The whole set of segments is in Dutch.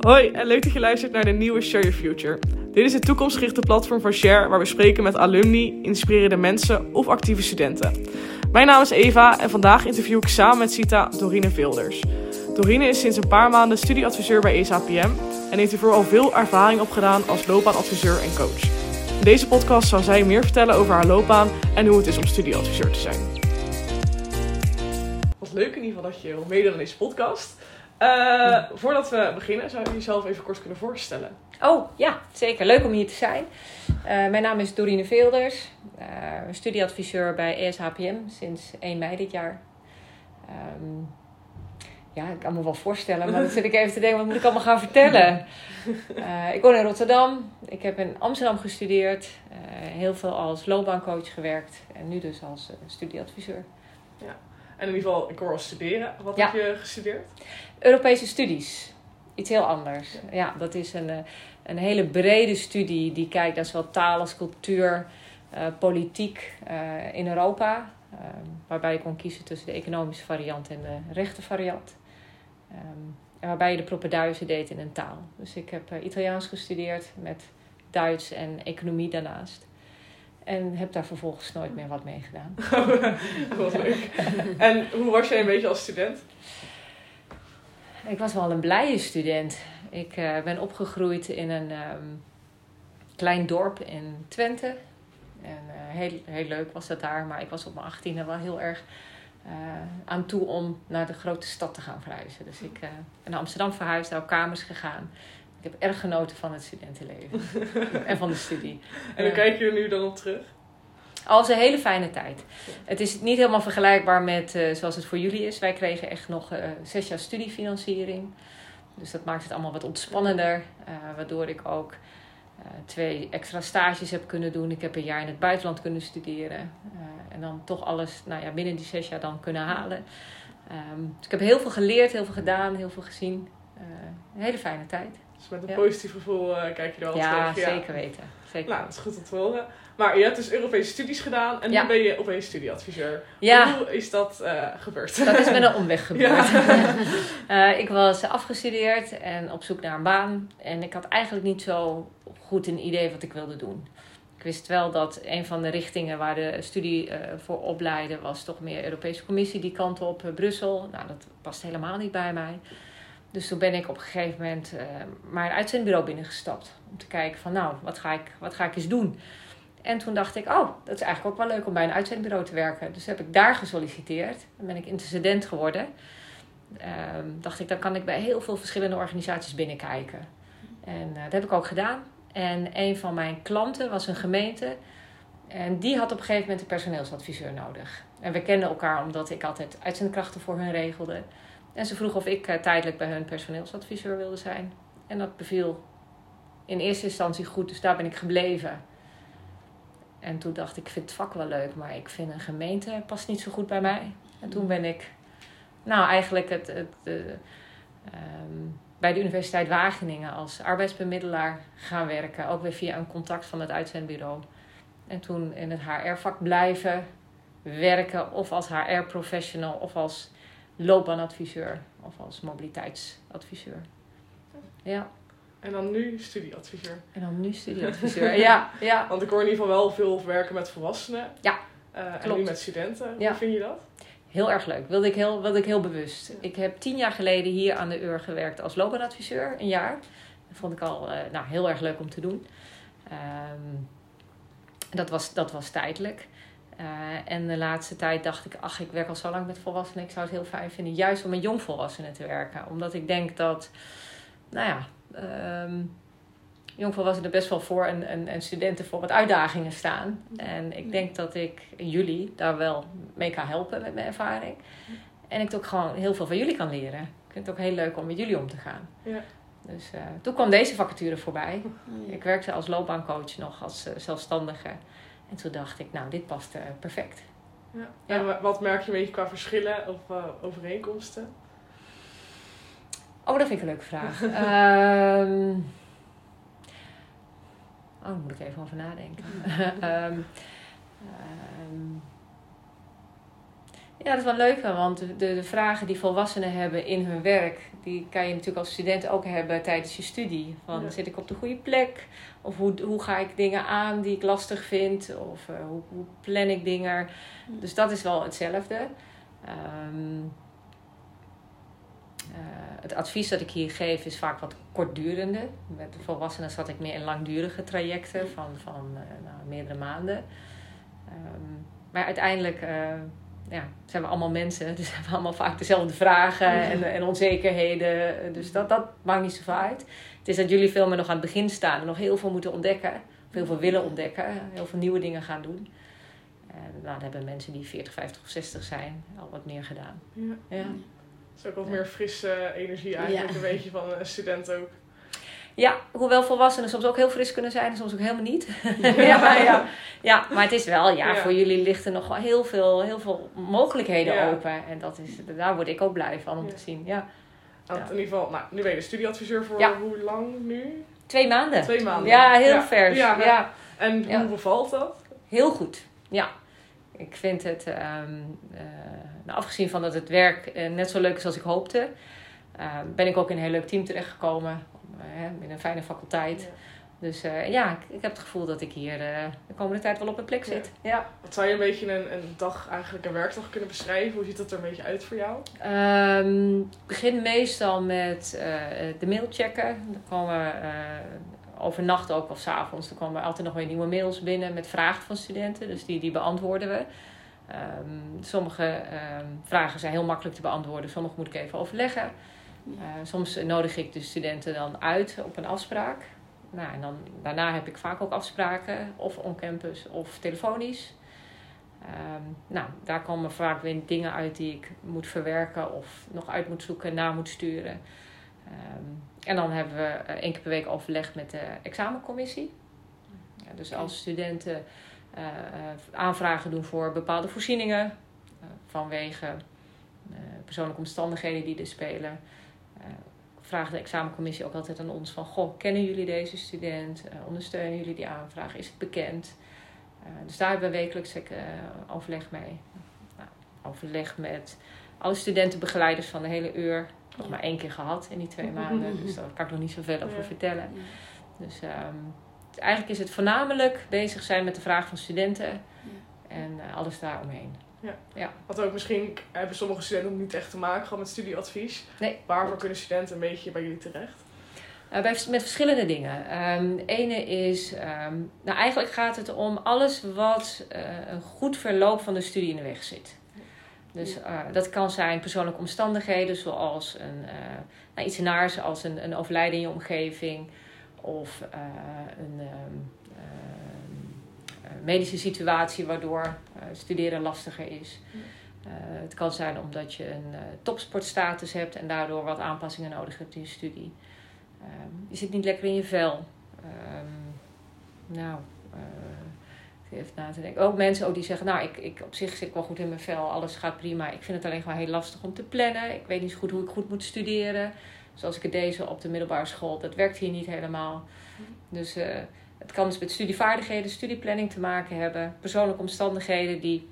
Hoi en leuk dat je luistert naar de nieuwe Share Your Future. Dit is het toekomstgerichte platform van Share waar we spreken met alumni, inspirerende mensen of actieve studenten. Mijn naam is Eva en vandaag interview ik samen met Sita Dorine Vilders. Dorine is sinds een paar maanden studieadviseur bij ESAPM en heeft ervoor al veel ervaring opgedaan als loopbaanadviseur en coach. In deze podcast zal zij meer vertellen over haar loopbaan en hoe het is om studieadviseur te zijn. Wat leuk in ieder geval dat je wil meedoen aan deze podcast. Uh, voordat we beginnen, zou je jezelf even kort kunnen voorstellen? Oh ja, zeker. Leuk om hier te zijn. Uh, mijn naam is Dorine Veelders, uh, studieadviseur bij ESHPM sinds 1 mei dit jaar. Um, ja, ik kan me wel voorstellen, maar dan zit ik even te denken, wat moet ik allemaal gaan vertellen? ik woon in Rotterdam, ik heb in Amsterdam gestudeerd, heel veel als loopbaancoach gewerkt en nu dus als studieadviseur. Ja. En in ieder geval, ik hoor al studeren. Wat heb je gestudeerd? Europese studies. Iets heel anders. Ja, dat is een, eh, een hele brede studie die kijkt naar zowel taal als cultuur, uh, politiek uh, in Europa. Uh, waarbij je kon kiezen tussen de economische variant en de rechte variant. Um, en waarbij je de propeduizen deed in een taal. Dus ik heb Italiaans gestudeerd met Duits en economie daarnaast. En heb daar vervolgens nooit meer wat mee gedaan. wat leuk. En hoe was jij een beetje als student? Ik was wel een blije student. Ik uh, ben opgegroeid in een um, klein dorp in Twente. En uh, heel, heel leuk was dat daar. Maar ik was op mijn achttiende wel heel erg uh, aan toe om naar de grote stad te gaan verhuizen. Dus ik ben naar Amsterdam verhuisd, daar op kamers gegaan. Ik heb erg genoten van het studentenleven en van de studie. En hoe kijk je er nu dan op terug? Als een hele fijne tijd. Het is niet helemaal vergelijkbaar met uh, zoals het voor jullie is. Wij kregen echt nog uh, zes jaar studiefinanciering. Dus dat maakt het allemaal wat ontspannender. Uh, waardoor ik ook twee extra stages heb kunnen doen. Ik heb een jaar in het buitenland kunnen studeren. en dan toch alles nou ja, binnen die zes jaar dan kunnen halen. Um, dus ik heb heel veel geleerd, heel veel gedaan, heel veel gezien. een hele fijne tijd. Dus met een ja. positief gevoel kijk je er al ja, tegen. Ja, zeker weten. Zeker. Nou, dat is goed om te horen. Maar je hebt dus Europese studies gedaan en ja. nu ben je opeens studieadviseur. Ja. Hoe is dat uh, gebeurd? Dat is met een omweg gebeurd. Uh, ik was afgestudeerd en op zoek naar een baan. En ik had eigenlijk niet zo goed een idee wat ik wilde doen. Ik wist wel dat een van de richtingen waar de studie uh, voor opleiden was toch meer Europese Commissie, die kant op Brussel. Nou, dat past helemaal niet bij mij. Dus toen ben ik op een gegeven moment maar een uitzendbureau binnengestapt. Om te kijken van nou, wat ga ik, wat ga ik eens doen? En toen dacht ik, oh, dat is eigenlijk ook wel leuk om bij een uitzendbureau te werken. Dus heb ik daar gesolliciteerd. Dan ben ik intercedent geworden. Um, dacht ik, dan kan ik bij heel veel verschillende organisaties binnenkijken. En uh, dat heb ik ook gedaan. En een van mijn klanten was een gemeente. En die had op een gegeven moment een personeelsadviseur nodig. En we kenden elkaar omdat ik altijd uitzendkrachten voor hun regelde. En ze vroeg of ik uh, tijdelijk bij hun personeelsadviseur wilde zijn. En dat beviel in eerste instantie goed, dus daar ben ik gebleven. En toen dacht ik, ik vind het vak wel leuk, maar ik vind een gemeente past niet zo goed bij mij. En toen ben ik, nou eigenlijk het, het, um, bij de Universiteit Wageningen als arbeidsbemiddelaar gaan werken. Ook weer via een contact van het uitzendbureau. En toen in het HR-vak blijven werken, of als HR-professional, of als loopbaanadviseur, of als mobiliteitsadviseur. Ja. En dan nu studieadviseur. En dan nu studieadviseur, ja, ja. Want ik hoor in ieder geval wel veel werken met volwassenen. Ja, uh, En nu met studenten. Ja. Hoe vind je dat? Heel erg leuk. Wilde ik heel, wilde ik heel bewust. Ik heb tien jaar geleden hier aan de UR gewerkt als loopbaanadviseur. Een jaar. Dat vond ik al uh, nou, heel erg leuk om te doen. Um, dat, was, dat was tijdelijk. Uh, en de laatste tijd dacht ik, ach, ik werk al zo lang met volwassenen. Ik zou het heel fijn vinden juist om met jongvolwassenen te werken. Omdat ik denk dat, nou ja, um, jongvolwassenen best wel voor en, en, en, studenten voor wat uitdagingen staan. En ik denk dat ik jullie daar wel mee kan helpen met mijn ervaring. En ik ook gewoon heel veel van jullie kan leren. Ik vind het ook heel leuk om met jullie om te gaan. Ja. Dus uh, toen kwam deze vacature voorbij. Ik werkte als loopbaancoach nog als uh, zelfstandige. En toen dacht ik, nou, dit past uh, perfect. Ja. En wat merk je een beetje qua verschillen of overeenkomsten? Oh, dat vind ik een leuke vraag. um, oh, daar moet ik even over nadenken. um, um, Ja, dat is wel leuk, want de, de, vragen die volwassenen hebben in hun werk, die kan je natuurlijk als student ook hebben tijdens je studie. Van Ja. zit ik op de goede plek? Of hoe, hoe ga ik dingen aan die ik lastig vind? Of eh, hoe, hoe plan ik dingen? Dus dat is wel hetzelfde. Ehm, eh, het advies dat ik hier geef is vaak wat kortdurende. Met de volwassenen zat ik meer in langdurige trajecten van, van eh, nou, meerdere maanden. Ehm, maar uiteindelijk ja, zijn we allemaal mensen, dus hebben we allemaal vaak dezelfde vragen en, en onzekerheden. Dus dat, dat maakt niet zoveel uit. Het is dat jullie veel meer nog aan het begin staan en nog heel veel moeten ontdekken. Of heel veel willen ontdekken, heel veel nieuwe dingen gaan doen. En nou, dan hebben mensen die 40, 50 of 60 zijn al wat meer gedaan. Ja. Ja. Het is ook wat meer frisse energie eigenlijk, Ja. een beetje van een student ook. Ja, hoewel volwassenen soms ook heel fris kunnen zijn en soms ook helemaal niet. ja, maar, ja. ja, maar het is wel, ja, voor jullie ligt er nog wel heel veel, heel veel mogelijkheden open. En dat is, daar word ik ook blij van om te zien. Ja. In ieder geval, nou, nu ben je de studieadviseur voor hoe lang nu? Twee maanden. Twee maanden. Ja, heel vers. Ja. Ja. En hoe bevalt dat? Heel goed. Ja. Ik vind het, ehm, nou, afgezien van dat het werk eh, net zo leuk is als ik hoopte, eh, ben ik ook in een heel leuk team terechtgekomen. Uh, in een fijne faculteit. Dus eh, ja, ik, ik heb het gevoel dat ik hier eh, de komende tijd wel op mijn plek zit. Ja. Wat zou je een beetje een, een dag, eigenlijk een werkdag kunnen beschrijven? Hoe ziet dat er een beetje uit voor jou? Ehm, ik begin meestal met eh, de mail checken. Dan komen eh, overnacht ook of 's avonds. Dan komen er altijd nog weer nieuwe mails binnen met vragen van studenten. Dus die, die beantwoorden we. Ehm, sommige ehm, vragen zijn heel makkelijk te beantwoorden. Sommige moet ik even overleggen. Eh, soms nodig ik de studenten dan uit op een afspraak. Nou, en dan, daarna heb ik vaak ook afspraken, of on campus of telefonisch. Ehm, nou, daar komen vaak weer dingen uit die ik moet verwerken of nog uit moet zoeken, na moet sturen. Ehm, en dan hebben we eh, één keer per week overleg met de examencommissie. Ja, dus als studenten eh, aanvragen doen voor bepaalde voorzieningen, vanwege persoonlijke omstandigheden die er spelen, vraagt de examencommissie ook altijd aan ons van, goh, kennen jullie deze student? Eh, ondersteunen jullie die aanvraag? Is het bekend? Eh, dus daar hebben we wekelijks eh, overleg mee. Nou, overleg met alle studentenbegeleiders van de hele uur. Nog maar één keer gehad in die twee maanden. Dus daar kan ik nog niet zoveel over Ja. vertellen. Dus ehm, eigenlijk is het voornamelijk bezig zijn met de vraag van studenten. En alles daaromheen. Want ook misschien hebben sommige studenten ook niet echt te maken gewoon met studieadvies. Nee. Waarvoor kunnen studenten een beetje bij jullie terecht? Uh, bij, met verschillende dingen. De ene is, ehm, nou eigenlijk gaat het om alles wat eh, een goed verloop van de studie in de weg zit. Dus eh, dat kan zijn persoonlijke omstandigheden, zoals een, nou, iets naars als een, een overlijden in je omgeving of een ehm, ehm, eh, medische situatie waardoor eh, studeren lastiger is. Eh, het kan zijn omdat je een eh, topsportstatus hebt en daardoor wat aanpassingen nodig hebt in je studie. Ehm, je zit niet lekker in je vel. Ehm, nou, eh, even na te denken. Ook mensen ook die zeggen, nou, ik, ik, op zich zit ik wel goed in mijn vel, alles gaat prima. Ik vind het alleen gewoon heel lastig om te plannen. Ik weet niet zo goed hoe ik goed moet studeren. Zoals ik het deze op de middelbare school, dat werkt hier niet helemaal. Dus eh, het kan dus met studievaardigheden, studieplanning te maken hebben. Persoonlijke omstandigheden die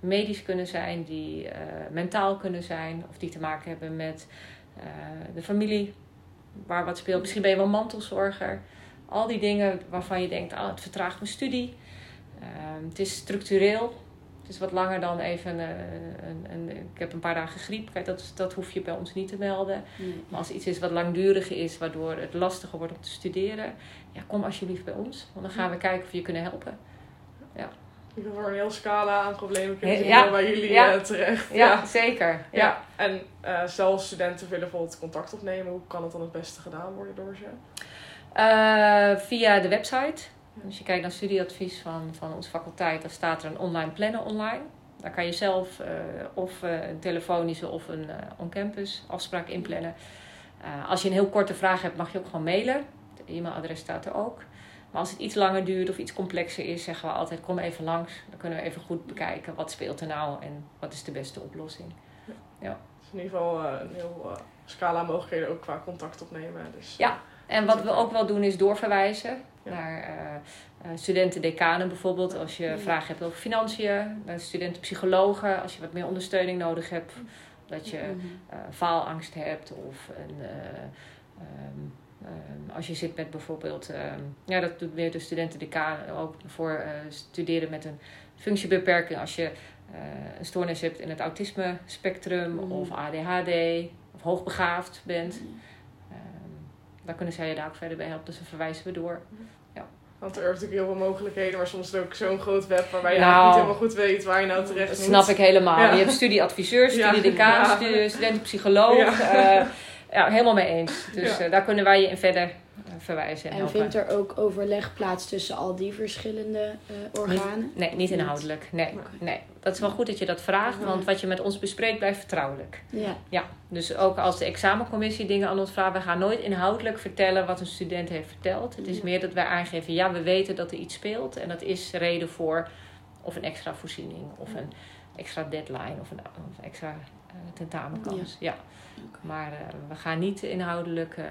medisch kunnen zijn, die eh, mentaal kunnen zijn. Of die te maken hebben met eh, de familie, waar wat speelt. Misschien ben je wel mantelzorger. Al die dingen waarvan je denkt, oh, het vertraagt mijn studie. Ehm, het is structureel. Het is wat langer dan even een, een, een, ik heb een paar dagen griep. Kijk, dat, dat hoef je bij ons niet te melden. Maar als iets is wat langduriger is, waardoor het lastiger wordt om te studeren, ja, kom alsjeblieft bij ons. Want dan gaan we kijken of we je kunnen helpen. Kan voor een heel scala aan problemen kunnen Ja. zien bij jullie Ja. eh, terecht. Ja, zeker. Ja. Ja. ja. En eh stel studenten willen bijvoorbeeld contact opnemen. Hoe kan het dan het beste gedaan worden door ze? Eh, via de website. Als je kijkt naar studieadvies van, van onze faculteit, dan staat er een online plannen online. Daar kan je zelf eh, of eh, een telefonische of een eh, on-campus afspraak inplannen. Als je een heel korte vraag hebt, mag je ook gewoon mailen. Het e-mailadres staat er ook. Maar als het iets langer duurt of iets complexer is, zeggen we altijd: kom even langs. Dan kunnen we even goed bekijken wat speelt er nou en wat is de beste oplossing. Dus in ieder geval een heel scala mogelijkheden ook qua contact opnemen. Dus Ja. en wat we ook wel doen is doorverwijzen naar uh, studenten-decanen bijvoorbeeld. Als je vragen hebt over financiën, naar studenten-psychologen. Als je wat meer ondersteuning nodig hebt. Dat je uh, faalangst hebt of een... Um, Ehm, als je zit met bijvoorbeeld, ehm, ja, dat doet weer de studenten-decaan ook voor uh, studeren met een functiebeperking. Als je uh, een stoornis hebt in het autisme spectrum mm. of ADHD of hoogbegaafd bent, mm. dan kunnen zij je daar ook verder bij helpen. Dus dan verwijzen we door. Want er zijn natuurlijk heel veel mogelijkheden, maar soms is het ook zo'n groot web waarbij je nou, niet helemaal goed weet waar je nou terecht moet. Dat snap ik helemaal. Je hebt studieadviseur, studiedecaan, ja. studentpsycholoog. Ja. Uh, ja, helemaal mee eens. Dus uh, daar kunnen wij je in verder verwijzen. En, en vindt er ook overleg plaats tussen al die verschillende uh, organen? Nee, niet inhoudelijk. Nee, nee. Dat is wel goed dat je dat vraagt, want wat je met ons bespreekt blijft vertrouwelijk. Ja. ja. Dus ook als de examencommissie dingen aan ons vraagt, we gaan nooit inhoudelijk vertellen wat een student heeft verteld. Het is meer dat wij aangeven, ja, we weten dat er iets speelt en dat is reden voor of een extra voorziening of een extra deadline of een, of extra tentamenkans. ja. Maar uh, we gaan niet inhoudelijk uh,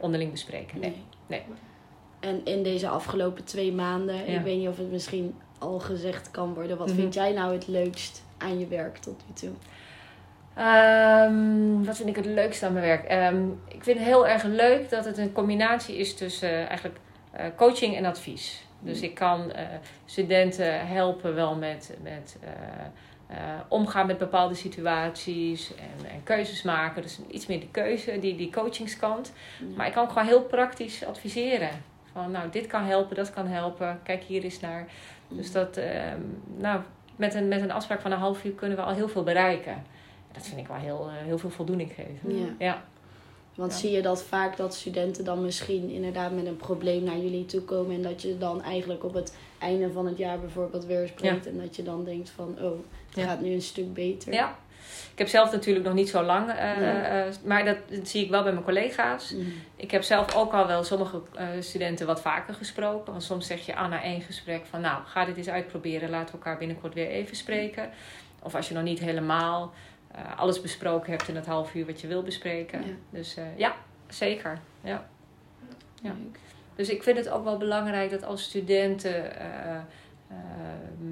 onderling bespreken. Nee. nee. En in deze afgelopen twee maanden, ik weet niet of het misschien al gezegd kan worden, wat vind mhm. jij nou het leukst aan je werk tot nu toe? Um, wat vind ik het leukste aan mijn werk? Um, ik vind het heel erg leuk dat het een combinatie is tussen uh, eigenlijk uh, coaching en advies. Dus mhm. ik kan uh, studenten helpen wel met, met uh, omgaan met bepaalde situaties en, en, keuzes maken. Dus iets meer de keuze, die, die coachingskant. Maar ik kan ook gewoon heel praktisch adviseren. Van nou, dit kan helpen, dat kan helpen. Kijk hier eens naar. Dus dat, ehm, nou, met een, met een afspraak van een half uur kunnen we al heel veel bereiken. Dat vind ik wel heel, eh, heel veel voldoening geven. Ja. ja. Want zie je dat vaak dat studenten dan misschien inderdaad met een probleem naar jullie toe komen en dat je dan eigenlijk op het einde van het jaar bijvoorbeeld weer spreekt en dat je dan denkt van oh, het gaat nu een stuk beter. Ja. Ik heb zelf natuurlijk nog niet zo lang, uh, maar dat, zie ik wel bij mijn collega's. Mm. Ik heb zelf ook al wel sommige uh, studenten wat vaker gesproken. Want soms zeg je aan na één gesprek van nou, ga dit eens uitproberen. Laten we elkaar binnenkort weer even spreken. Of als je nog niet helemaal alles besproken hebt in het half uur wat je wil bespreken. Dus ja, zeker. Ja. Ja. Dus ik vind het ook wel belangrijk dat als studenten uh,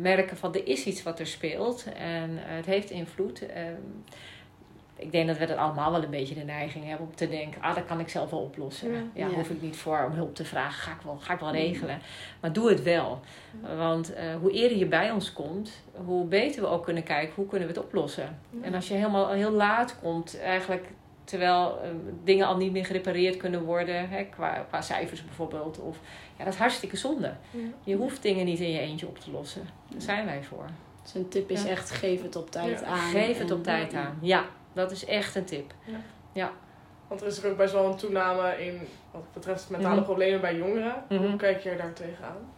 merken van er is iets wat er speelt en het heeft invloed. Ehm, ik denk dat we dat allemaal wel een beetje de neiging hebben om te denken, ah, dat kan ik zelf wel oplossen. Ja, ja, hoef ik niet voor om hulp te vragen, ga ik wel, ga ik wel regelen. Maar doe het wel. Want hoe eerder je bij ons komt, hoe beter we ook kunnen kijken, hoe kunnen we het oplossen. En als je helemaal heel laat komt, eigenlijk terwijl uh, dingen al niet meer gerepareerd kunnen worden, hè, qua, qua cijfers bijvoorbeeld. Of, ja, dat is hartstikke zonde. Ja. Je hoeft dingen niet in je eentje op te lossen. Daar zijn wij voor. Dus een tip is echt, geef het op tijd aan. Geef het op tijd aan. Ja, dat is echt een tip. Ja. Want er is er ook best wel een toename in wat betreft mentale mhm. problemen bij jongeren. Hoe mhm. kijk je daar tegenaan?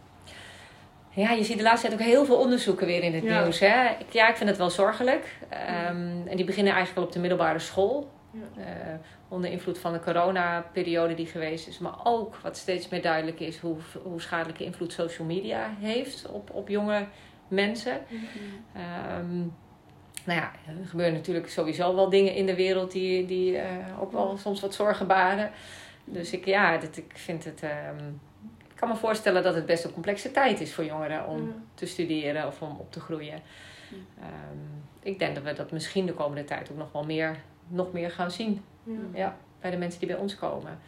Ja, je ziet de laatste tijd ook heel veel onderzoeken weer in het nieuws. Hè? Ja, ik vind het wel zorgelijk. Um, en die beginnen eigenlijk al op de middelbare school. Ja. Uh, onder invloed van de coronaperiode die geweest is. Maar ook wat steeds meer duidelijk is hoe, hoe schadelijke invloed social media heeft op, op jonge mensen. Mm nou ja, er gebeuren natuurlijk sowieso wel dingen in de wereld die, die uh, ook wel soms wat zorgen baren. Dus ik, ja, dit, ik vind het. Um, ik kan me voorstellen dat het best een complexe tijd is voor jongeren om te studeren of om op te groeien. Um, ik denk dat we dat misschien de komende tijd ook nog wel meer nog meer gaan zien. Ja. ja bij de mensen die bij ons komen.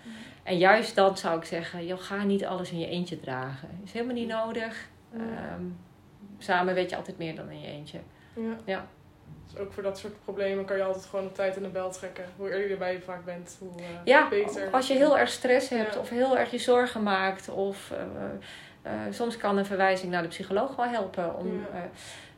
En juist dan zou ik zeggen, joh, ga niet alles in je eentje dragen. Is helemaal niet nodig. Ehm, samen weet je altijd meer dan in je eentje. Ja. ja. Dus ook voor dat soort problemen kan je altijd gewoon de tijd in de bel trekken. Hoe eerder je erbij je vaak bent, hoe uh, ja, beter. als je heel erg stress hebt of heel erg je zorgen maakt. Of uh, soms kan een verwijzing naar de psycholoog wel helpen om...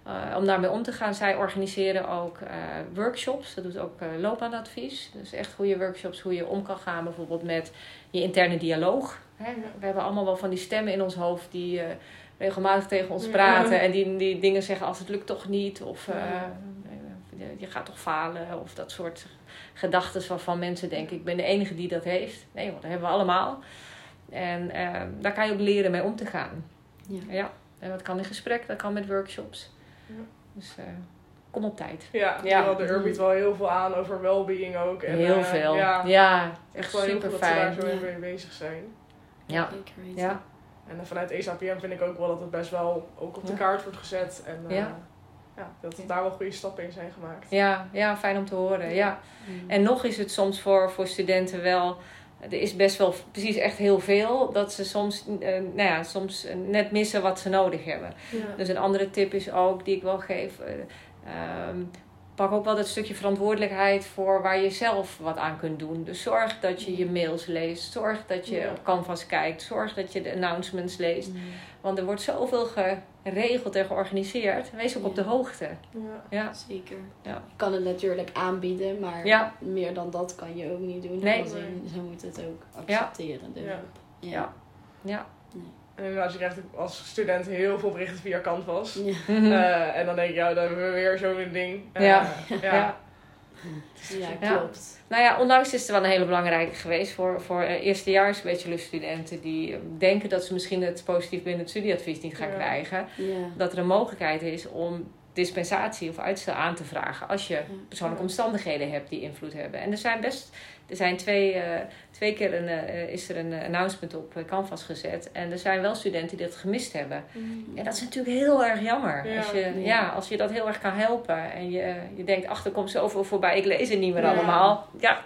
Uh, om daarmee om te gaan. Zij organiseren ook uh, workshops. Dat doet ook uh, loopbaanadvies. Dus echt goede workshops hoe je om kan gaan bijvoorbeeld met je interne dialoog. Hè? We hebben allemaal wel van die stemmen in ons hoofd die regelmatig tegen ons praten. En die, die dingen zeggen als het lukt toch niet. Of je gaat toch falen. Of dat soort gedachten waarvan mensen denken ik ben de enige die dat heeft. Nee want dat hebben we allemaal. En daar kan je ook leren mee om te gaan. Ja. ja. En dat kan in gesprek, dat kan met workshops. Ja. Dus, uh, kom op tijd. Ja, Ja. ja. de Ur biedt wel heel veel aan over well-being ook. En, heel eh, veel. Ja, Ja, echt wel heel super veel dat ze daar fijn. zo Ja. mee bezig zijn. Ja, ja, En eh, vanuit ESAPM vind ik ook wel dat het best wel ook op de Ja. kaart wordt gezet. En eh, Ja. Ja. dat er daar wel goede stappen in zijn gemaakt. ja, ja, fijn om te horen. Ja. Mm. En nog is het soms voor, voor studenten wel. Er is best wel precies echt heel veel. Dat ze soms, eh, nou ja, soms net missen wat ze nodig hebben. Ja. Dus een andere tip is ook, die ik wel geef. eh, ehm, pak ook wel dat stukje verantwoordelijkheid voor waar je zelf wat aan kunt doen. Dus zorg dat je je mails leest. Zorg dat je Ja. op Canvas kijkt. Zorg dat je de announcements leest. Mm. Want er wordt zoveel geregeld en georganiseerd. Wees ook op de hoogte. Ja. Ja. Zeker. Ja. Je kan het natuurlijk aanbieden, maar meer dan dat kan je ook niet doen. Nee. Ze moeten het ook accepteren. de Ja. Ja. Ja. En inderdaad, je krijgt ook als student heel veel berichten via Canvas. Ja. Mhm. Eh, en dan denk je, ja, dan hebben we weer zo'n ding. Eh, Ja. ja. ja. Klopt. Nou ja, onlangs is het wel een hele belangrijke geweest voor, voor eh, eerstejaars bachelorstudenten die eh, denken dat ze misschien het positief binnen het studieadvies niet gaan Ja. krijgen. Ja. Dat er een mogelijkheid is om dispensatie of uitstel aan te vragen als je persoonlijke omstandigheden hebt die invloed hebben. En er zijn best, er zijn twee, eh, twee keer een, eh, is er een eh, announcement op eh, Canvas gezet. En er zijn wel studenten die dat gemist hebben. Ja, dat is natuurlijk heel erg jammer. Ja. Als, je, Ja. ja, als je dat heel erg kan helpen en je, je denkt, ach, er komt zoveel voorbij, ik lees het niet meer Ja. allemaal. Ja,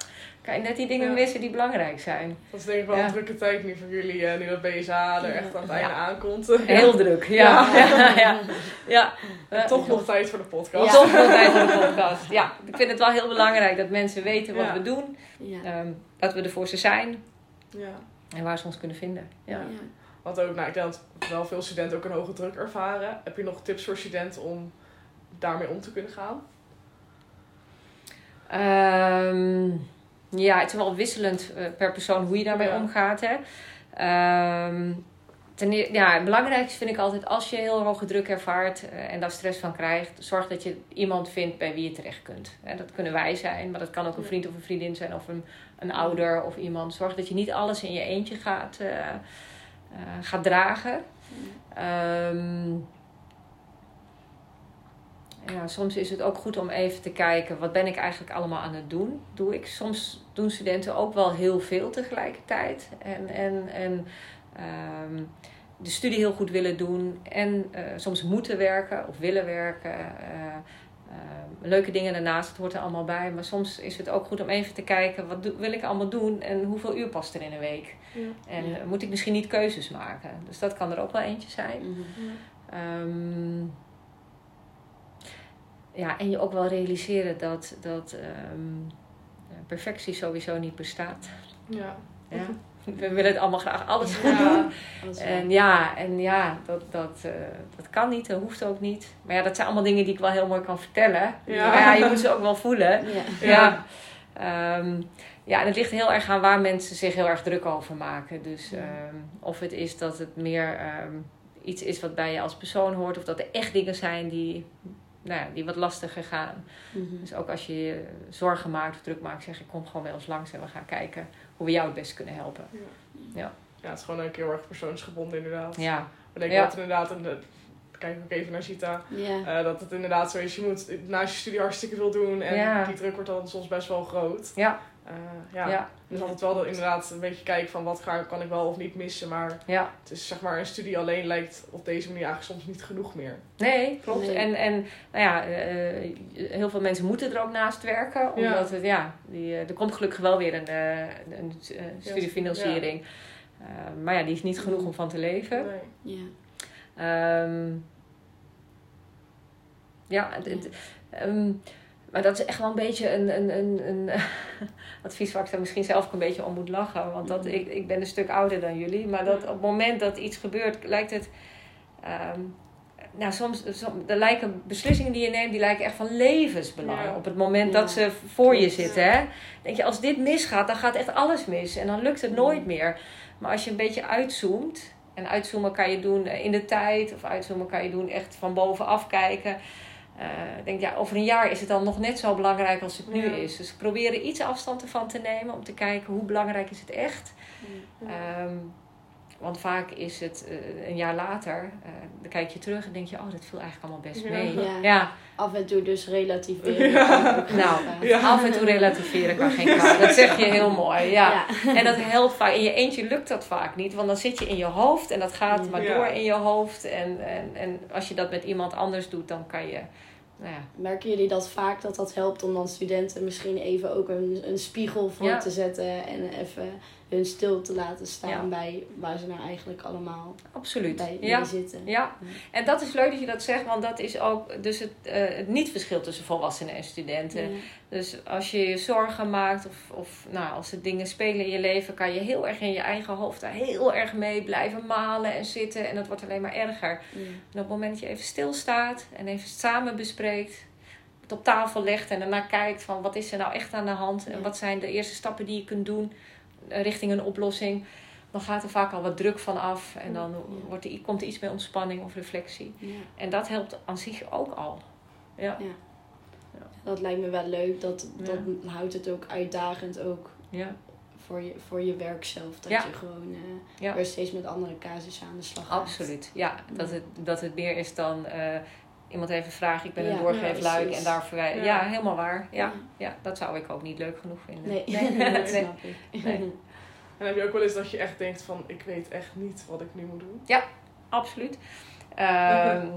kan je net die dingen Ja. missen die belangrijk zijn. Dat is denk ik wel Ja. een drukke tijd nu voor jullie, eh, nu dat BSA er echt aan het Ja. einde aankomt. Heel druk, ja. Ja, ja, ja. En toch nog tijd voor de podcast. Ja. Toch wel tijd voor de podcast. Ja, ik vind het wel heel belangrijk dat mensen weten wat Ja. we doen. Ja. ehm, dat we er voor ze zijn Ja. en waar ze ons kunnen vinden. Ja. Ja. Want ook, nou, ik denk dat wel veel studenten ook een hoge druk ervaren. Heb je nog tips voor studenten om daarmee om te kunnen gaan? Ehm, ja, het is wel wisselend eh, per persoon hoe je daarmee Ja. omgaat. Hè. Ehm, ten eer- ja, het belangrijkste vind ik altijd als je heel hoge druk ervaart eh, en daar stress van krijgt, zorg dat je iemand vindt bij wie je terecht kunt. Dat kunnen wij zijn, maar dat kan ook een vriend of een vriendin zijn of een, een ouder of iemand. Zorg dat je niet alles in je eentje gaat, eh, gaat dragen. Ehm, ja, soms is het ook goed om even te kijken, wat ben ik eigenlijk allemaal aan het doen? Doe ik? Soms doen studenten ook wel heel veel tegelijkertijd. En, en, en ehm, de studie heel goed willen doen. En eh, soms moeten werken of willen werken. eh, eh, leuke dingen daarnaast, het hoort er allemaal bij. Maar soms is het ook goed om even te kijken, wat wil ik allemaal doen? En hoeveel uur past er in een week? En Ja. eh, moet ik misschien niet keuzes maken? Dus dat kan er ook wel eentje zijn. Mhm. Ehm, ja, en je ook wel realiseren dat, dat ehm, ja, perfectie sowieso niet bestaat. Ja. Ja. We willen het allemaal graag alles goed doen. En ja, en ja dat, dat, eh, dat kan niet, dat hoeft ook niet. Maar ja, dat zijn allemaal dingen die ik wel heel mooi kan vertellen. Ja. Maar ja, je moet ze ook wel voelen. Ja. Ja. Ehm, ja, en het ligt heel erg aan waar mensen zich heel erg druk over maken. Dus ehm, of het is dat het meer ehm, iets is wat bij je als persoon hoort, of dat er echt dingen zijn die, nou ja, die wat lastiger gaan. Mhm. Dus ook als je je zorgen maakt of druk maakt, zeg ik kom gewoon bij ons langs en we gaan kijken hoe we jou het best kunnen helpen. ja, het is gewoon ook heel erg persoonsgebonden inderdaad. Ja, Ik denk Ja. dat inderdaad, en de, kijk ook even naar Sita, Ja. eh, dat het inderdaad zo is, je moet naast je studie hartstikke veel doen en Ja. die druk wordt dan soms best wel groot. ja, Eh, ja. ja, Dus altijd wel dat inderdaad een beetje kijken van wat ga, kan ik wel of niet missen, maar ja. het is zeg maar een studie alleen lijkt op deze manier eigenlijk soms niet genoeg meer. Nee, klopt. Nee. En, en nou ja, eh, heel veel mensen moeten er ook naast werken. Omdat Ja. het, ja, die, eh, er komt gelukkig wel weer een, eh, een eh, studiefinanciering. Eh, maar ja, die is niet genoeg om van te leven. Nee. Ja. Ehm, ja, het, het- ehm, maar dat is echt wel een beetje een, een, een, een advies waar ik dan misschien zelf ook een beetje om moet lachen. Want dat, Mhm. ik, ik ben een stuk ouder dan jullie. Maar dat op het moment dat iets gebeurt, lijkt het... ehm, nou, soms, soms de lijken beslissingen die je neemt, die lijken echt van levensbelang. Ja. Op het moment Ja. dat ze voor je zitten. Hè? Denk je, als dit misgaat, dan gaat echt alles mis. En dan lukt het nooit meer. Maar als je een beetje uitzoomt. En uitzoomen kan je doen in de tijd. Of uitzoomen kan je doen echt van bovenaf kijken. Eh, ik denk, ja, over een jaar is het dan nog net zo belangrijk als het nu Ja. is. Dus proberen iets afstand ervan te nemen. Om te kijken hoe belangrijk is het echt. Ja. Ehm, want vaak is het eh, een jaar later, eh, dan kijk je terug en denk je, oh, dat viel eigenlijk allemaal best mee. Ja. Ja, Af en toe dus relativeren. Ja. Nou, Ja. af en toe relativeren kan geen kwaad. Dat zeg je heel mooi, ja. Ja. En dat helpt vaak. In je eentje lukt dat vaak niet, want dan zit je in je hoofd en dat gaat maar Ja. door in je hoofd. En, en, en als je dat met iemand anders doet, dan kan je, nou ja, Merken jullie dat vaak dat dat helpt om dan studenten misschien even ook een, een spiegel voor Ja. te zetten en even hun stil te laten staan Ja. bij waar ze nou eigenlijk allemaal absoluut. bij Ja. zitten? Ja, en dat is leuk dat je dat zegt, want dat is ook dus het, eh, het niet-verschil tussen volwassenen en studenten. Ja. Dus als je je zorgen maakt of, of nou, als er dingen spelen in je leven, kan je heel erg in je eigen hoofd daar heel erg mee blijven malen en zitten. En dat wordt alleen maar erger. En op het moment dat je even stilstaat en even samen bespreekt, het op tafel legt en daarna kijkt van wat is er nou echt aan de hand en wat zijn de eerste stappen die je kunt doen richting een oplossing, dan gaat er vaak al wat druk van af en dan Ja. wordt er, komt er iets meer ontspanning of reflectie. Ja. En dat helpt aan zich ook al. Ja, Dat lijkt me wel leuk. Dat, Ja. dat houdt het ook uitdagend ook ja, voor je, voor je werk zelf. Dat Ja. je gewoon eh, Ja. weer steeds met andere casussen aan de slag gaat. absoluut. Ja, dat het, dat het meer is dan eh, iemand even vragen, ik ben Ja, een doorgeefluik en daarvoor wij. Ja. Ja. helemaal waar. Ja, Ja. ja, dat zou ik ook niet leuk genoeg vinden. Nee, nee. dat snap ik. Nee. En heb je ook wel eens dat je echt denkt van, ik weet echt niet wat ik nu moet doen? Absoluut. Ehm,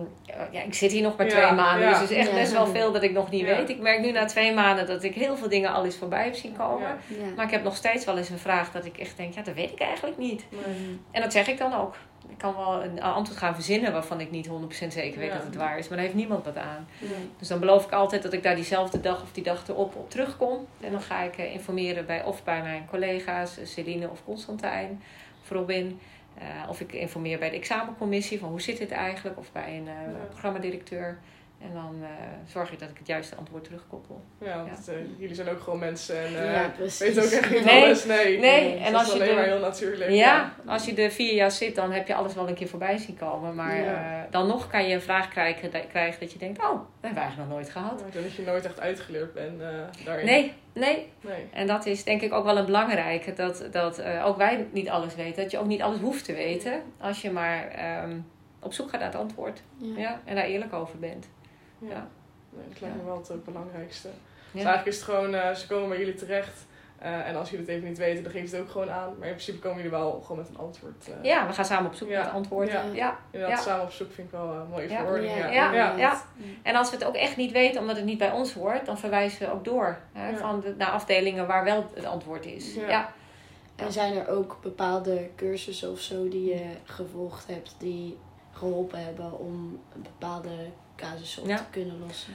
ja, ik zit hier nog maar Ja, twee maanden, ja. dus het is echt Ja. best wel veel dat ik nog niet Ja. weet. Ik merk nu na twee maanden dat ik heel veel dingen al eens voorbij heb zien komen. Ja. Ja. Maar ik heb nog steeds wel eens een vraag dat ik echt denk, ja, dat weet ik eigenlijk niet. Nee. En dat zeg ik dan ook. Ik kan wel een antwoord gaan verzinnen waarvan ik niet 100% zeker weet Ja. dat het waar is, maar daar heeft niemand wat aan. Nee. Dus dan beloof ik altijd dat ik daar diezelfde dag of die dag erop op terugkom. En dan ga ik eh, informeren bij of bij mijn collega's, eh, Celine of Constantijn of Robin. Eh, of ik informeer bij de examencommissie van hoe zit het eigenlijk, of bij een Ja. programmadirecteur. En dan eh, zorg ik dat ik het juiste antwoord terugkoppel. Ja, want eh, jullie zijn ook gewoon mensen en eh Ja, precies. weten ook echt niet Nee. alles. Nee, Nee, en dat als is je alleen de- maar heel natuurlijk. Ja, als je er vier jaar zit, dan heb je alles wel een keer voorbij zien komen. Maar Ja. eh, dan nog kan je een vraag krijgen, dat- krijgen dat je denkt, oh, dat hebben we eigenlijk nog nooit gehad. Ja, dat je nooit echt uitgeleerd bent eh, daarin. Nee, nee. Nee. En dat is denk ik ook wel een belangrijke, dat, dat eh, ook wij niet alles weten. Dat je ook niet alles hoeft te weten, als je maar ehm, op zoek gaat naar het antwoord. Ja. Ja, en daar eerlijk over bent. Ja. Nee, dat lijkt me wel het belangrijkste. Dus eigenlijk is het gewoon, eh, ze komen bij jullie terecht. eh, en als jullie het even niet weten, dan geven ze het ook gewoon aan. Maar in principe komen jullie wel gewoon met een antwoord. eh. ja we gaan samen op zoek Ja. naar het antwoord. Ja. Ja. Ja. Inderdaad, Ja. samen op zoek vind ik wel een mooie Ja. verwoording. Ja. Ja. Ja. Ja. En als we het ook echt niet weten, omdat het niet bij ons hoort, dan verwijzen we ook door hè, Ja. van de, naar afdelingen waar wel het antwoord is. Ja. ja. En zijn er ook bepaalde cursussen of zo die je gevolgd hebt die geholpen hebben om een bepaalde casussen op Ja. te kunnen lossen?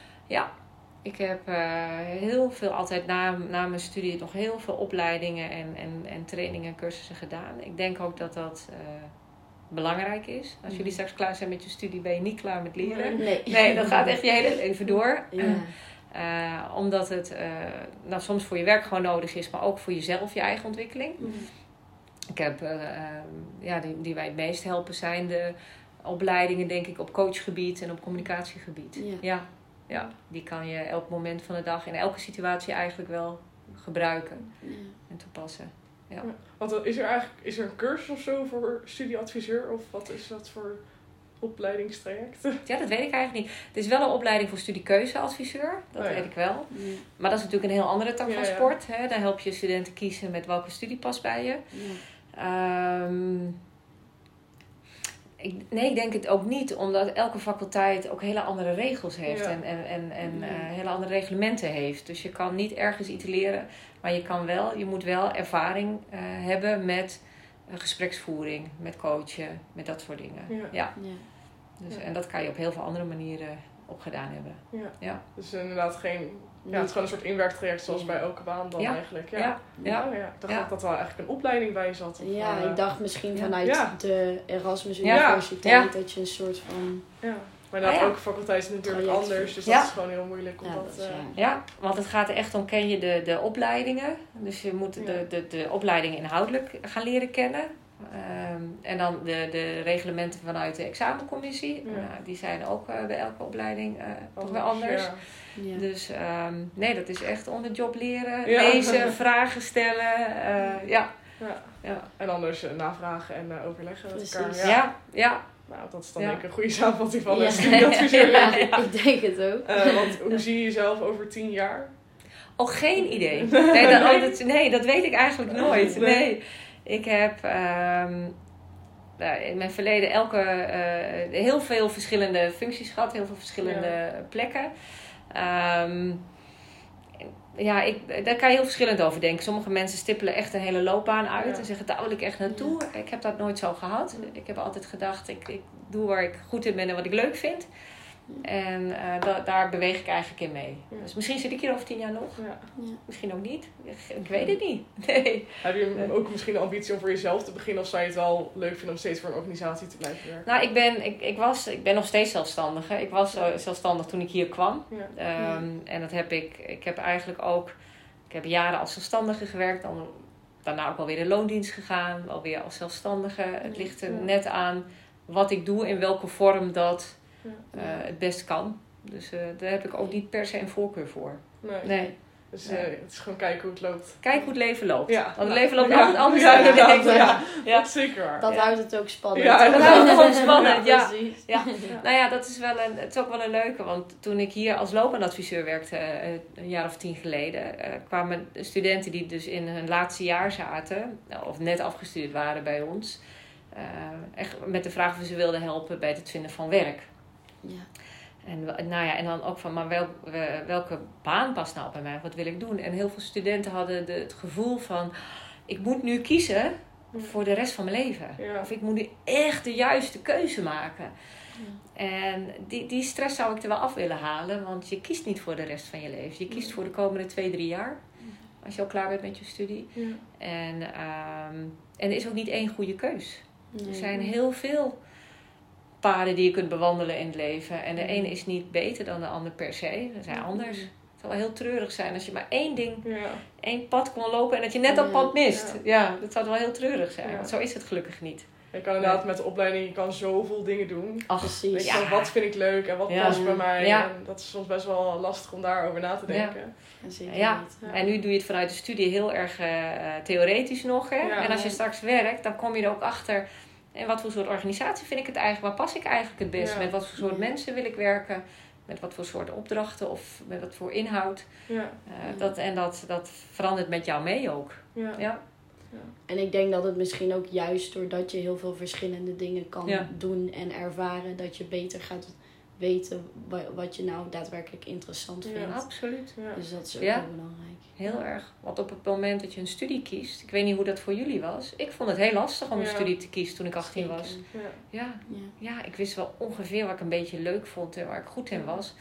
Ik heb eh, heel veel, altijd na, na mijn studie, nog heel veel opleidingen en, en, en trainingen en cursussen gedaan. Ik denk ook dat dat eh, belangrijk is. Als jullie Mhm. straks klaar zijn met je studie, ben je niet klaar met leren. Nee. Nee, dat gaat echt je hele leven door. Ja. Eh, omdat het nou, soms voor je werk gewoon nodig is, maar ook voor jezelf, je eigen ontwikkeling. Ik heb, eh, ehm, ja, die, die wij het meest helpen zijn de opleidingen, denk ik, op coachgebied en op communicatiegebied. Ja. Ja, ja, die kan je elk moment van de dag in elke situatie eigenlijk wel gebruiken Ja. en toepassen. Want dan is er eigenlijk is er een cursus of zo voor studieadviseur? Of wat is dat voor opleidingstraject? Ja, dat weet ik eigenlijk niet. Het is wel een opleiding voor studiekeuzeadviseur, dat Oh ja. weet ik wel. Ja. Maar dat is natuurlijk een heel andere tak van Ja, ja. sport. Hè? Daar help je studenten kiezen met welke studie past bij je. Ja. Ik, nee, ik denk het ook niet, omdat elke faculteit ook hele andere regels heeft Ja. en, en, en, en Ja. eh, hele andere reglementen heeft. Dus je kan niet ergens iets leren, maar je, kan wel, je moet wel ervaring eh, hebben met eh, gespreksvoering, met coachen, met dat soort dingen. Ja. Ja. Ja. Dus, Ja. En dat kan je op heel veel andere manieren opgedaan hebben. Ja. Ja. Dus inderdaad geen... Ja, het is gewoon een soort inwerktraject zoals bij elke baan dan Ja. eigenlijk. Ja. Ja, ja. Ja. Ik dacht Ja. dat dat wel eigenlijk een opleiding bij zat. Of, Ja, eh, ik dacht misschien vanuit Ja. de Erasmus. Universiteit Ja. dat je een soort van... Ja. Maar Ah, ja. elke faculteit is natuurlijk Traject. anders. Dus Ja. dat is gewoon heel moeilijk om Ja, dat... eh, waar. Ja, want het gaat er echt om, ken je de, de opleidingen. Dus je moet Ja. de, de, de opleiding inhoudelijk gaan leren kennen. Ehm, en dan de, de reglementen vanuit de examencommissie. Ja. Nou, die zijn ook eh, bij elke opleiding eh, toch wel anders. Ja. Ja. Dus ehm, nee, dat is echt on the job leren, Ja. lezen, vragen stellen. eh, ja. Ja. En anders navragen en eh, overleggen met elkaar. Ja. Ja, ja. Nou, dat is dan Ja. denk ik een goede samenvatting van een studieadviseur. Ja, denk ik. denk het ook. Eh, want hoe zie je jezelf over tijn jaar? Oh, geen idee. Nee, dat, oh, dat, nee, dat weet ik eigenlijk nooit. Nee. Ik heb ehm, nou, in mijn verleden elke, eh, heel veel verschillende functies gehad, heel veel verschillende plekken. Ehm, ja, ik, daar kan je heel verschillend over denken. Sommige mensen stippelen echt een hele loopbaan uit Ja. en zeggen daar wil ik echt naartoe. Ik heb dat nooit zo gehad. Ik heb altijd gedacht, ik, ik doe waar ik goed in ben en wat ik leuk vind. En eh, da- daar beweeg ik eigenlijk in mee. Ja. Dus misschien zit ik hier over tien jaar nog. Ja. Misschien ook niet. Ik weet het niet. Nee. Heb je ook misschien een ambitie om voor jezelf te beginnen? Of zou je het wel leuk vinden om steeds voor een organisatie te blijven werken? Nou, ik ben, ik, ik, was, ik ben nog steeds zelfstandige. Ik was eh, zelfstandig toen ik hier kwam. Ja. Ehm, En dat heb ik. Ik heb eigenlijk ook. Ik heb jaren als zelfstandige gewerkt. Dan, daarna ook alweer in loondienst gegaan. Alweer als zelfstandige. Het ligt er Ja. net aan wat ik doe. In welke vorm dat Ja. eh, het best kan. Dus eh, daar heb ik ook niet per se een voorkeur voor. Nee. Nee. Dus Nee. eh, het is gewoon kijken hoe het loopt. Kijk hoe het leven loopt. Ja. Want het leven loopt Ja. altijd anders Ja, dan je inderdaad, denkt. ja. Ja. Dat is zeker waar. Dat Ja. houdt het ook spannend. Ja, Dat houdt het gewoon spannend, ja. precies. Ja. Nou ja, dat is wel een, het is ook wel een leuke. Want toen ik hier als loopbaanadviseur werkte, eh, een jaar of tien geleden, eh, kwamen studenten die dus in hun laatste jaar zaten, of net afgestudeerd waren bij ons, eh, echt met de vraag of we ze wilden helpen bij het vinden van werk. Ja. En, nou ja, en dan ook van, maar wel, we- welke baan past nou bij mij? Wat wil ik doen? En heel veel studenten hadden de, het gevoel van, ik moet nu kiezen voor de rest van mijn leven. Ja. Of ik moet nu echt de juiste keuze maken. En die, die stress zou ik er wel af willen halen, want je kiest niet voor de rest van je leven. Je kiest voor de komende twee, drie jaar. Als je al klaar bent met je studie. Ja. En, ehm, en er is ook niet één goede keus. Nee. Er zijn heel veel paden die je kunt bewandelen in het leven. En de Mm. ene is niet beter dan de ander per se. Ze zijn anders. Het zou wel heel treurig zijn als je maar één ding, Ja. één pad kon lopen en dat je net dat pad mist. Ja. Ja, dat zou wel heel treurig zijn. Ja. Want zo is het gelukkig niet. Je kan inderdaad met de opleiding je kan zoveel dingen doen. Ach, Precies. Weet je, Ja. wat vind ik leuk en wat Ja. past bij mij. Ja. En dat is soms best wel lastig om daarover na te denken. Ja. En nu doe je het vanuit de studie heel erg eh, theoretisch nog. Hè? Ja. En als je straks werkt, dan kom je er ook achter. En wat voor soort organisatie vind ik het eigenlijk? Waar pas ik eigenlijk het best? Ja. Met wat voor soort Ja. mensen wil ik werken? Met wat voor soort opdrachten of met wat voor inhoud? Ja. Eh, dat, en dat, dat verandert met jou mee ook. Ja. Ja. En ik denk dat het misschien ook juist doordat je heel veel verschillende dingen kan Ja. doen en ervaren, dat je beter gaat weten wa- wat je nou daadwerkelijk interessant Ja. vindt. Absoluut. Ja. Dus dat is ook Ja. heel belangrijk. Heel erg. Want op het moment dat je een studie kiest, ik weet niet hoe dat voor jullie was. Ik vond het heel lastig om een studie te kiezen toen ik 18 Zeker. was. Ja. Ja, Ja. ja, ik wist wel ongeveer wat ik een beetje leuk vond en waar ik goed in was.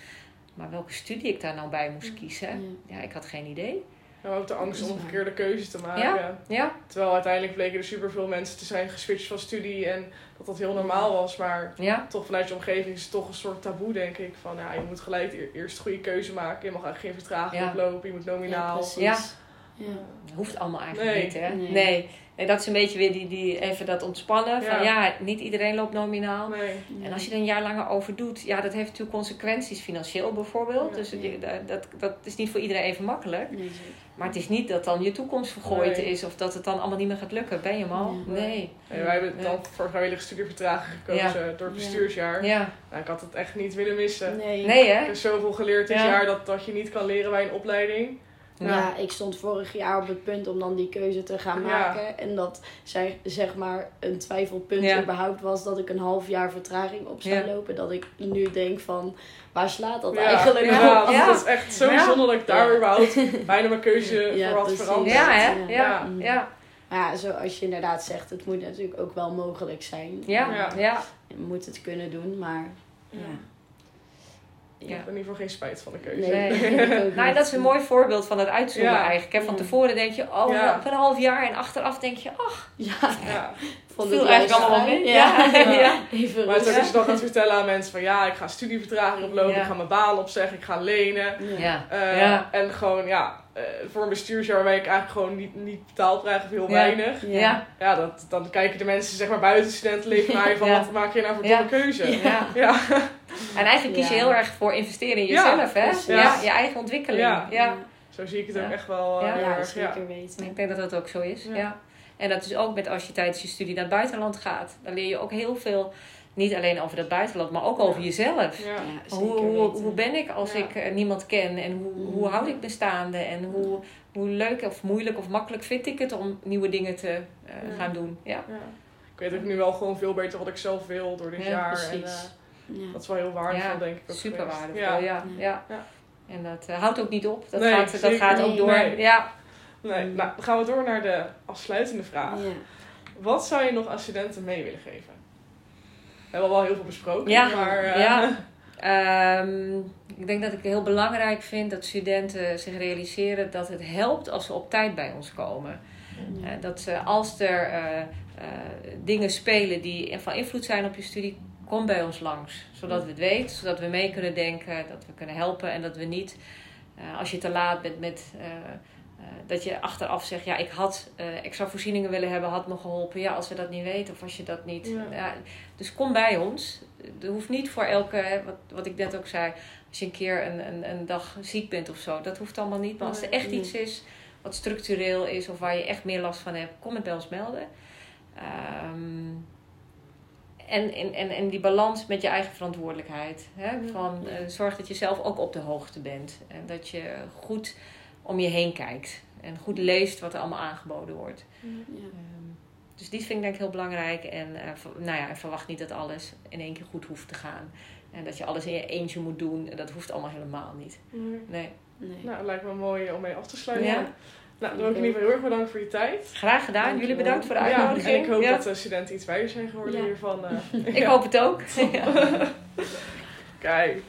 Maar welke studie ik daar nou bij moest kiezen, Ja. ja, ik had geen idee. En ook de angst om verkeerde keuzes te maken. Ja. Ja, Terwijl uiteindelijk bleken er superveel mensen te zijn geswitcht van studie en dat dat heel normaal was. Maar ja, toch vanuit je omgeving is het toch een soort taboe, denk ik. Van ja, je moet gelijk e- eerst een goede keuze maken. Je mag eigenlijk geen vertraging Ja. oplopen. Je moet nominaal. Ja. Ja. dat hoeft allemaal eigenlijk Nee. niet, hè? Nee. Nee. nee. dat is een beetje weer die, die, even dat ontspannen. Van Ja. ja, niet iedereen loopt nominaal. Nee. En als je er een jaar langer over doet, ja, dat heeft natuurlijk consequenties financieel bijvoorbeeld. Ja. Dus dat, dat, dat is niet voor iedereen even makkelijk. Maar het is niet dat dan je toekomst vergooid Nee. is of dat het dan allemaal niet meer gaat lukken. Ben je mal? Ja. Nee. En wij hebben Ja. dan voor vrijwillige studievertraging gekozen door het Ja. bestuursjaar. Ja. Nou, ik had het echt niet willen missen. Nee. Nee, Ik hè? heb zoveel geleerd dit Ja. jaar dat, dat je niet kan leren bij een opleiding. Ja. ik stond vorig jaar op het punt om dan die keuze te gaan Ja. maken. En dat zij, zeg maar een twijfelpunt Ja. überhaupt was dat ik een half jaar vertraging op zou Ja. lopen. Dat ik nu denk van, waar slaat dat Ja, eigenlijk ja, op? Ja. Dat is echt zo Ja. zonde dat ik daar Ja. überhaupt bijna mijn keuze Ja, voor had precies. veranderd. Ja, hè? Ja. Ja, ja, Maar ja, zoals je inderdaad zegt, het moet natuurlijk ook wel mogelijk zijn. ja, Ja. ja. Je moet het kunnen doen, maar ja. Ja. Ik Ja. heb in ieder geval geen spijt van de keuze. Nee, Nee. Nou, dat is een mooi voorbeeld van het uitzoomen Ja. eigenlijk. Hè? Van Ja. tevoren denk je, oh, Ja. op een half jaar. En achteraf denk je, ach, Ja, vond viel het eigenlijk allemaal wel fijn. mee. Ja. Ja. Ja. Even Maar het is je dan gaat vertellen aan mensen van ja, ik ga studievertraging oplopen, Ja. ik ga mijn baan opzeggen, ik ga lenen. Ja. Eh, Ja. En gewoon ja, eh, voor een bestuursjaar waarbij ik eigenlijk gewoon niet, niet betaald krijg of heel Ja. weinig. Ja. Ja. Dat, dan kijken de mensen zeg maar buiten studentenleven naar je van Ja. wat maak je nou voor Ja. domme keuze. Ja. Ja. En eigenlijk kies je heel erg voor investeren in Ja, jezelf, hè? Ja, je eigen ontwikkeling. Ja. Ja. Zo zie ik het Ja. ook echt wel eh, Ja. heel Ja, erg. Ja. zeker weten. Ik denk dat dat ook zo is. Ja. Ja. En dat is ook met als je tijdens je studie naar het buitenland gaat. Dan leer je ook heel veel, niet alleen over dat buitenland, maar ook over jezelf. Ja. Hoe, hoe, hoe ben ik als Ja. ik eh, niemand ken? En hoe, Mhm. hoe houd ik me staande? En hoe, hoe leuk of moeilijk of makkelijk vind ik het om nieuwe dingen te eh, Ja. gaan doen? Ja. Ja. Ik weet ook nu wel gewoon veel beter wat ik zelf wil door dit Ja, jaar. En, precies. eh, Ja. dat is wel heel waardevol, Ja, denk ik. ook Super geweest. waardevol, Ja. ja. ja. Ja. En dat eh, houdt ook niet op. Dat Nee, gaat, dat zeker gaat ook door. Nee. Ja. Nee, nou, dan gaan we door naar de afsluitende vraag. Ja. Wat zou je nog aan studenten mee willen geven? We hebben al wel heel veel besproken, Ja, maar... eh, ja. Ehm, ik denk dat ik het heel belangrijk vind dat studenten zich realiseren dat het helpt als ze op tijd bij ons komen. Ja. Eh, dat ze als er eh, eh, dingen spelen die van invloed zijn op je studie, kom bij ons langs. Zodat we het weten, zodat we mee kunnen denken, dat we kunnen helpen en dat we niet, eh, als je te laat bent met. Eh, eh, dat je achteraf zegt, ja, ik had eh, extra voorzieningen willen hebben, had me geholpen. Ja, als we dat niet weten of als je dat niet. Ja. Ja, dus kom bij ons. Er hoeft niet voor elke, hè, wat, wat ik net ook zei, als je een keer een, een, een dag ziek bent of zo, dat hoeft allemaal niet. Maar als er echt iets is wat structureel is of waar je echt meer last van hebt, kom het bij ons melden. Ehm, en, en, en, en die balans met je eigen verantwoordelijkheid. Hè? Van, eh, zorg dat je zelf ook op de hoogte bent. En dat je goed om je heen kijkt. En goed leest wat er allemaal aangeboden wordt. Ja. Ehm, dus die vind ik denk ik heel belangrijk. En eh, nou ja, verwacht niet dat alles in één keer goed hoeft te gaan. En dat je alles in je eentje moet doen. Dat hoeft allemaal helemaal niet. Nee. Nee. Nee. Nou, het lijkt me mooi om mee af te sluiten. Ja. Nou, dan wil ik in ieder geval heel erg bedankt voor je tijd. Graag gedaan. Dankjewel. Jullie bedankt voor de Ja, uitnodiging. en ik hoop Ja. dat de studenten iets wijzer zijn geworden Ja. hiervan. eh. Ik Ja. hoop het ook. Ja. Kijk.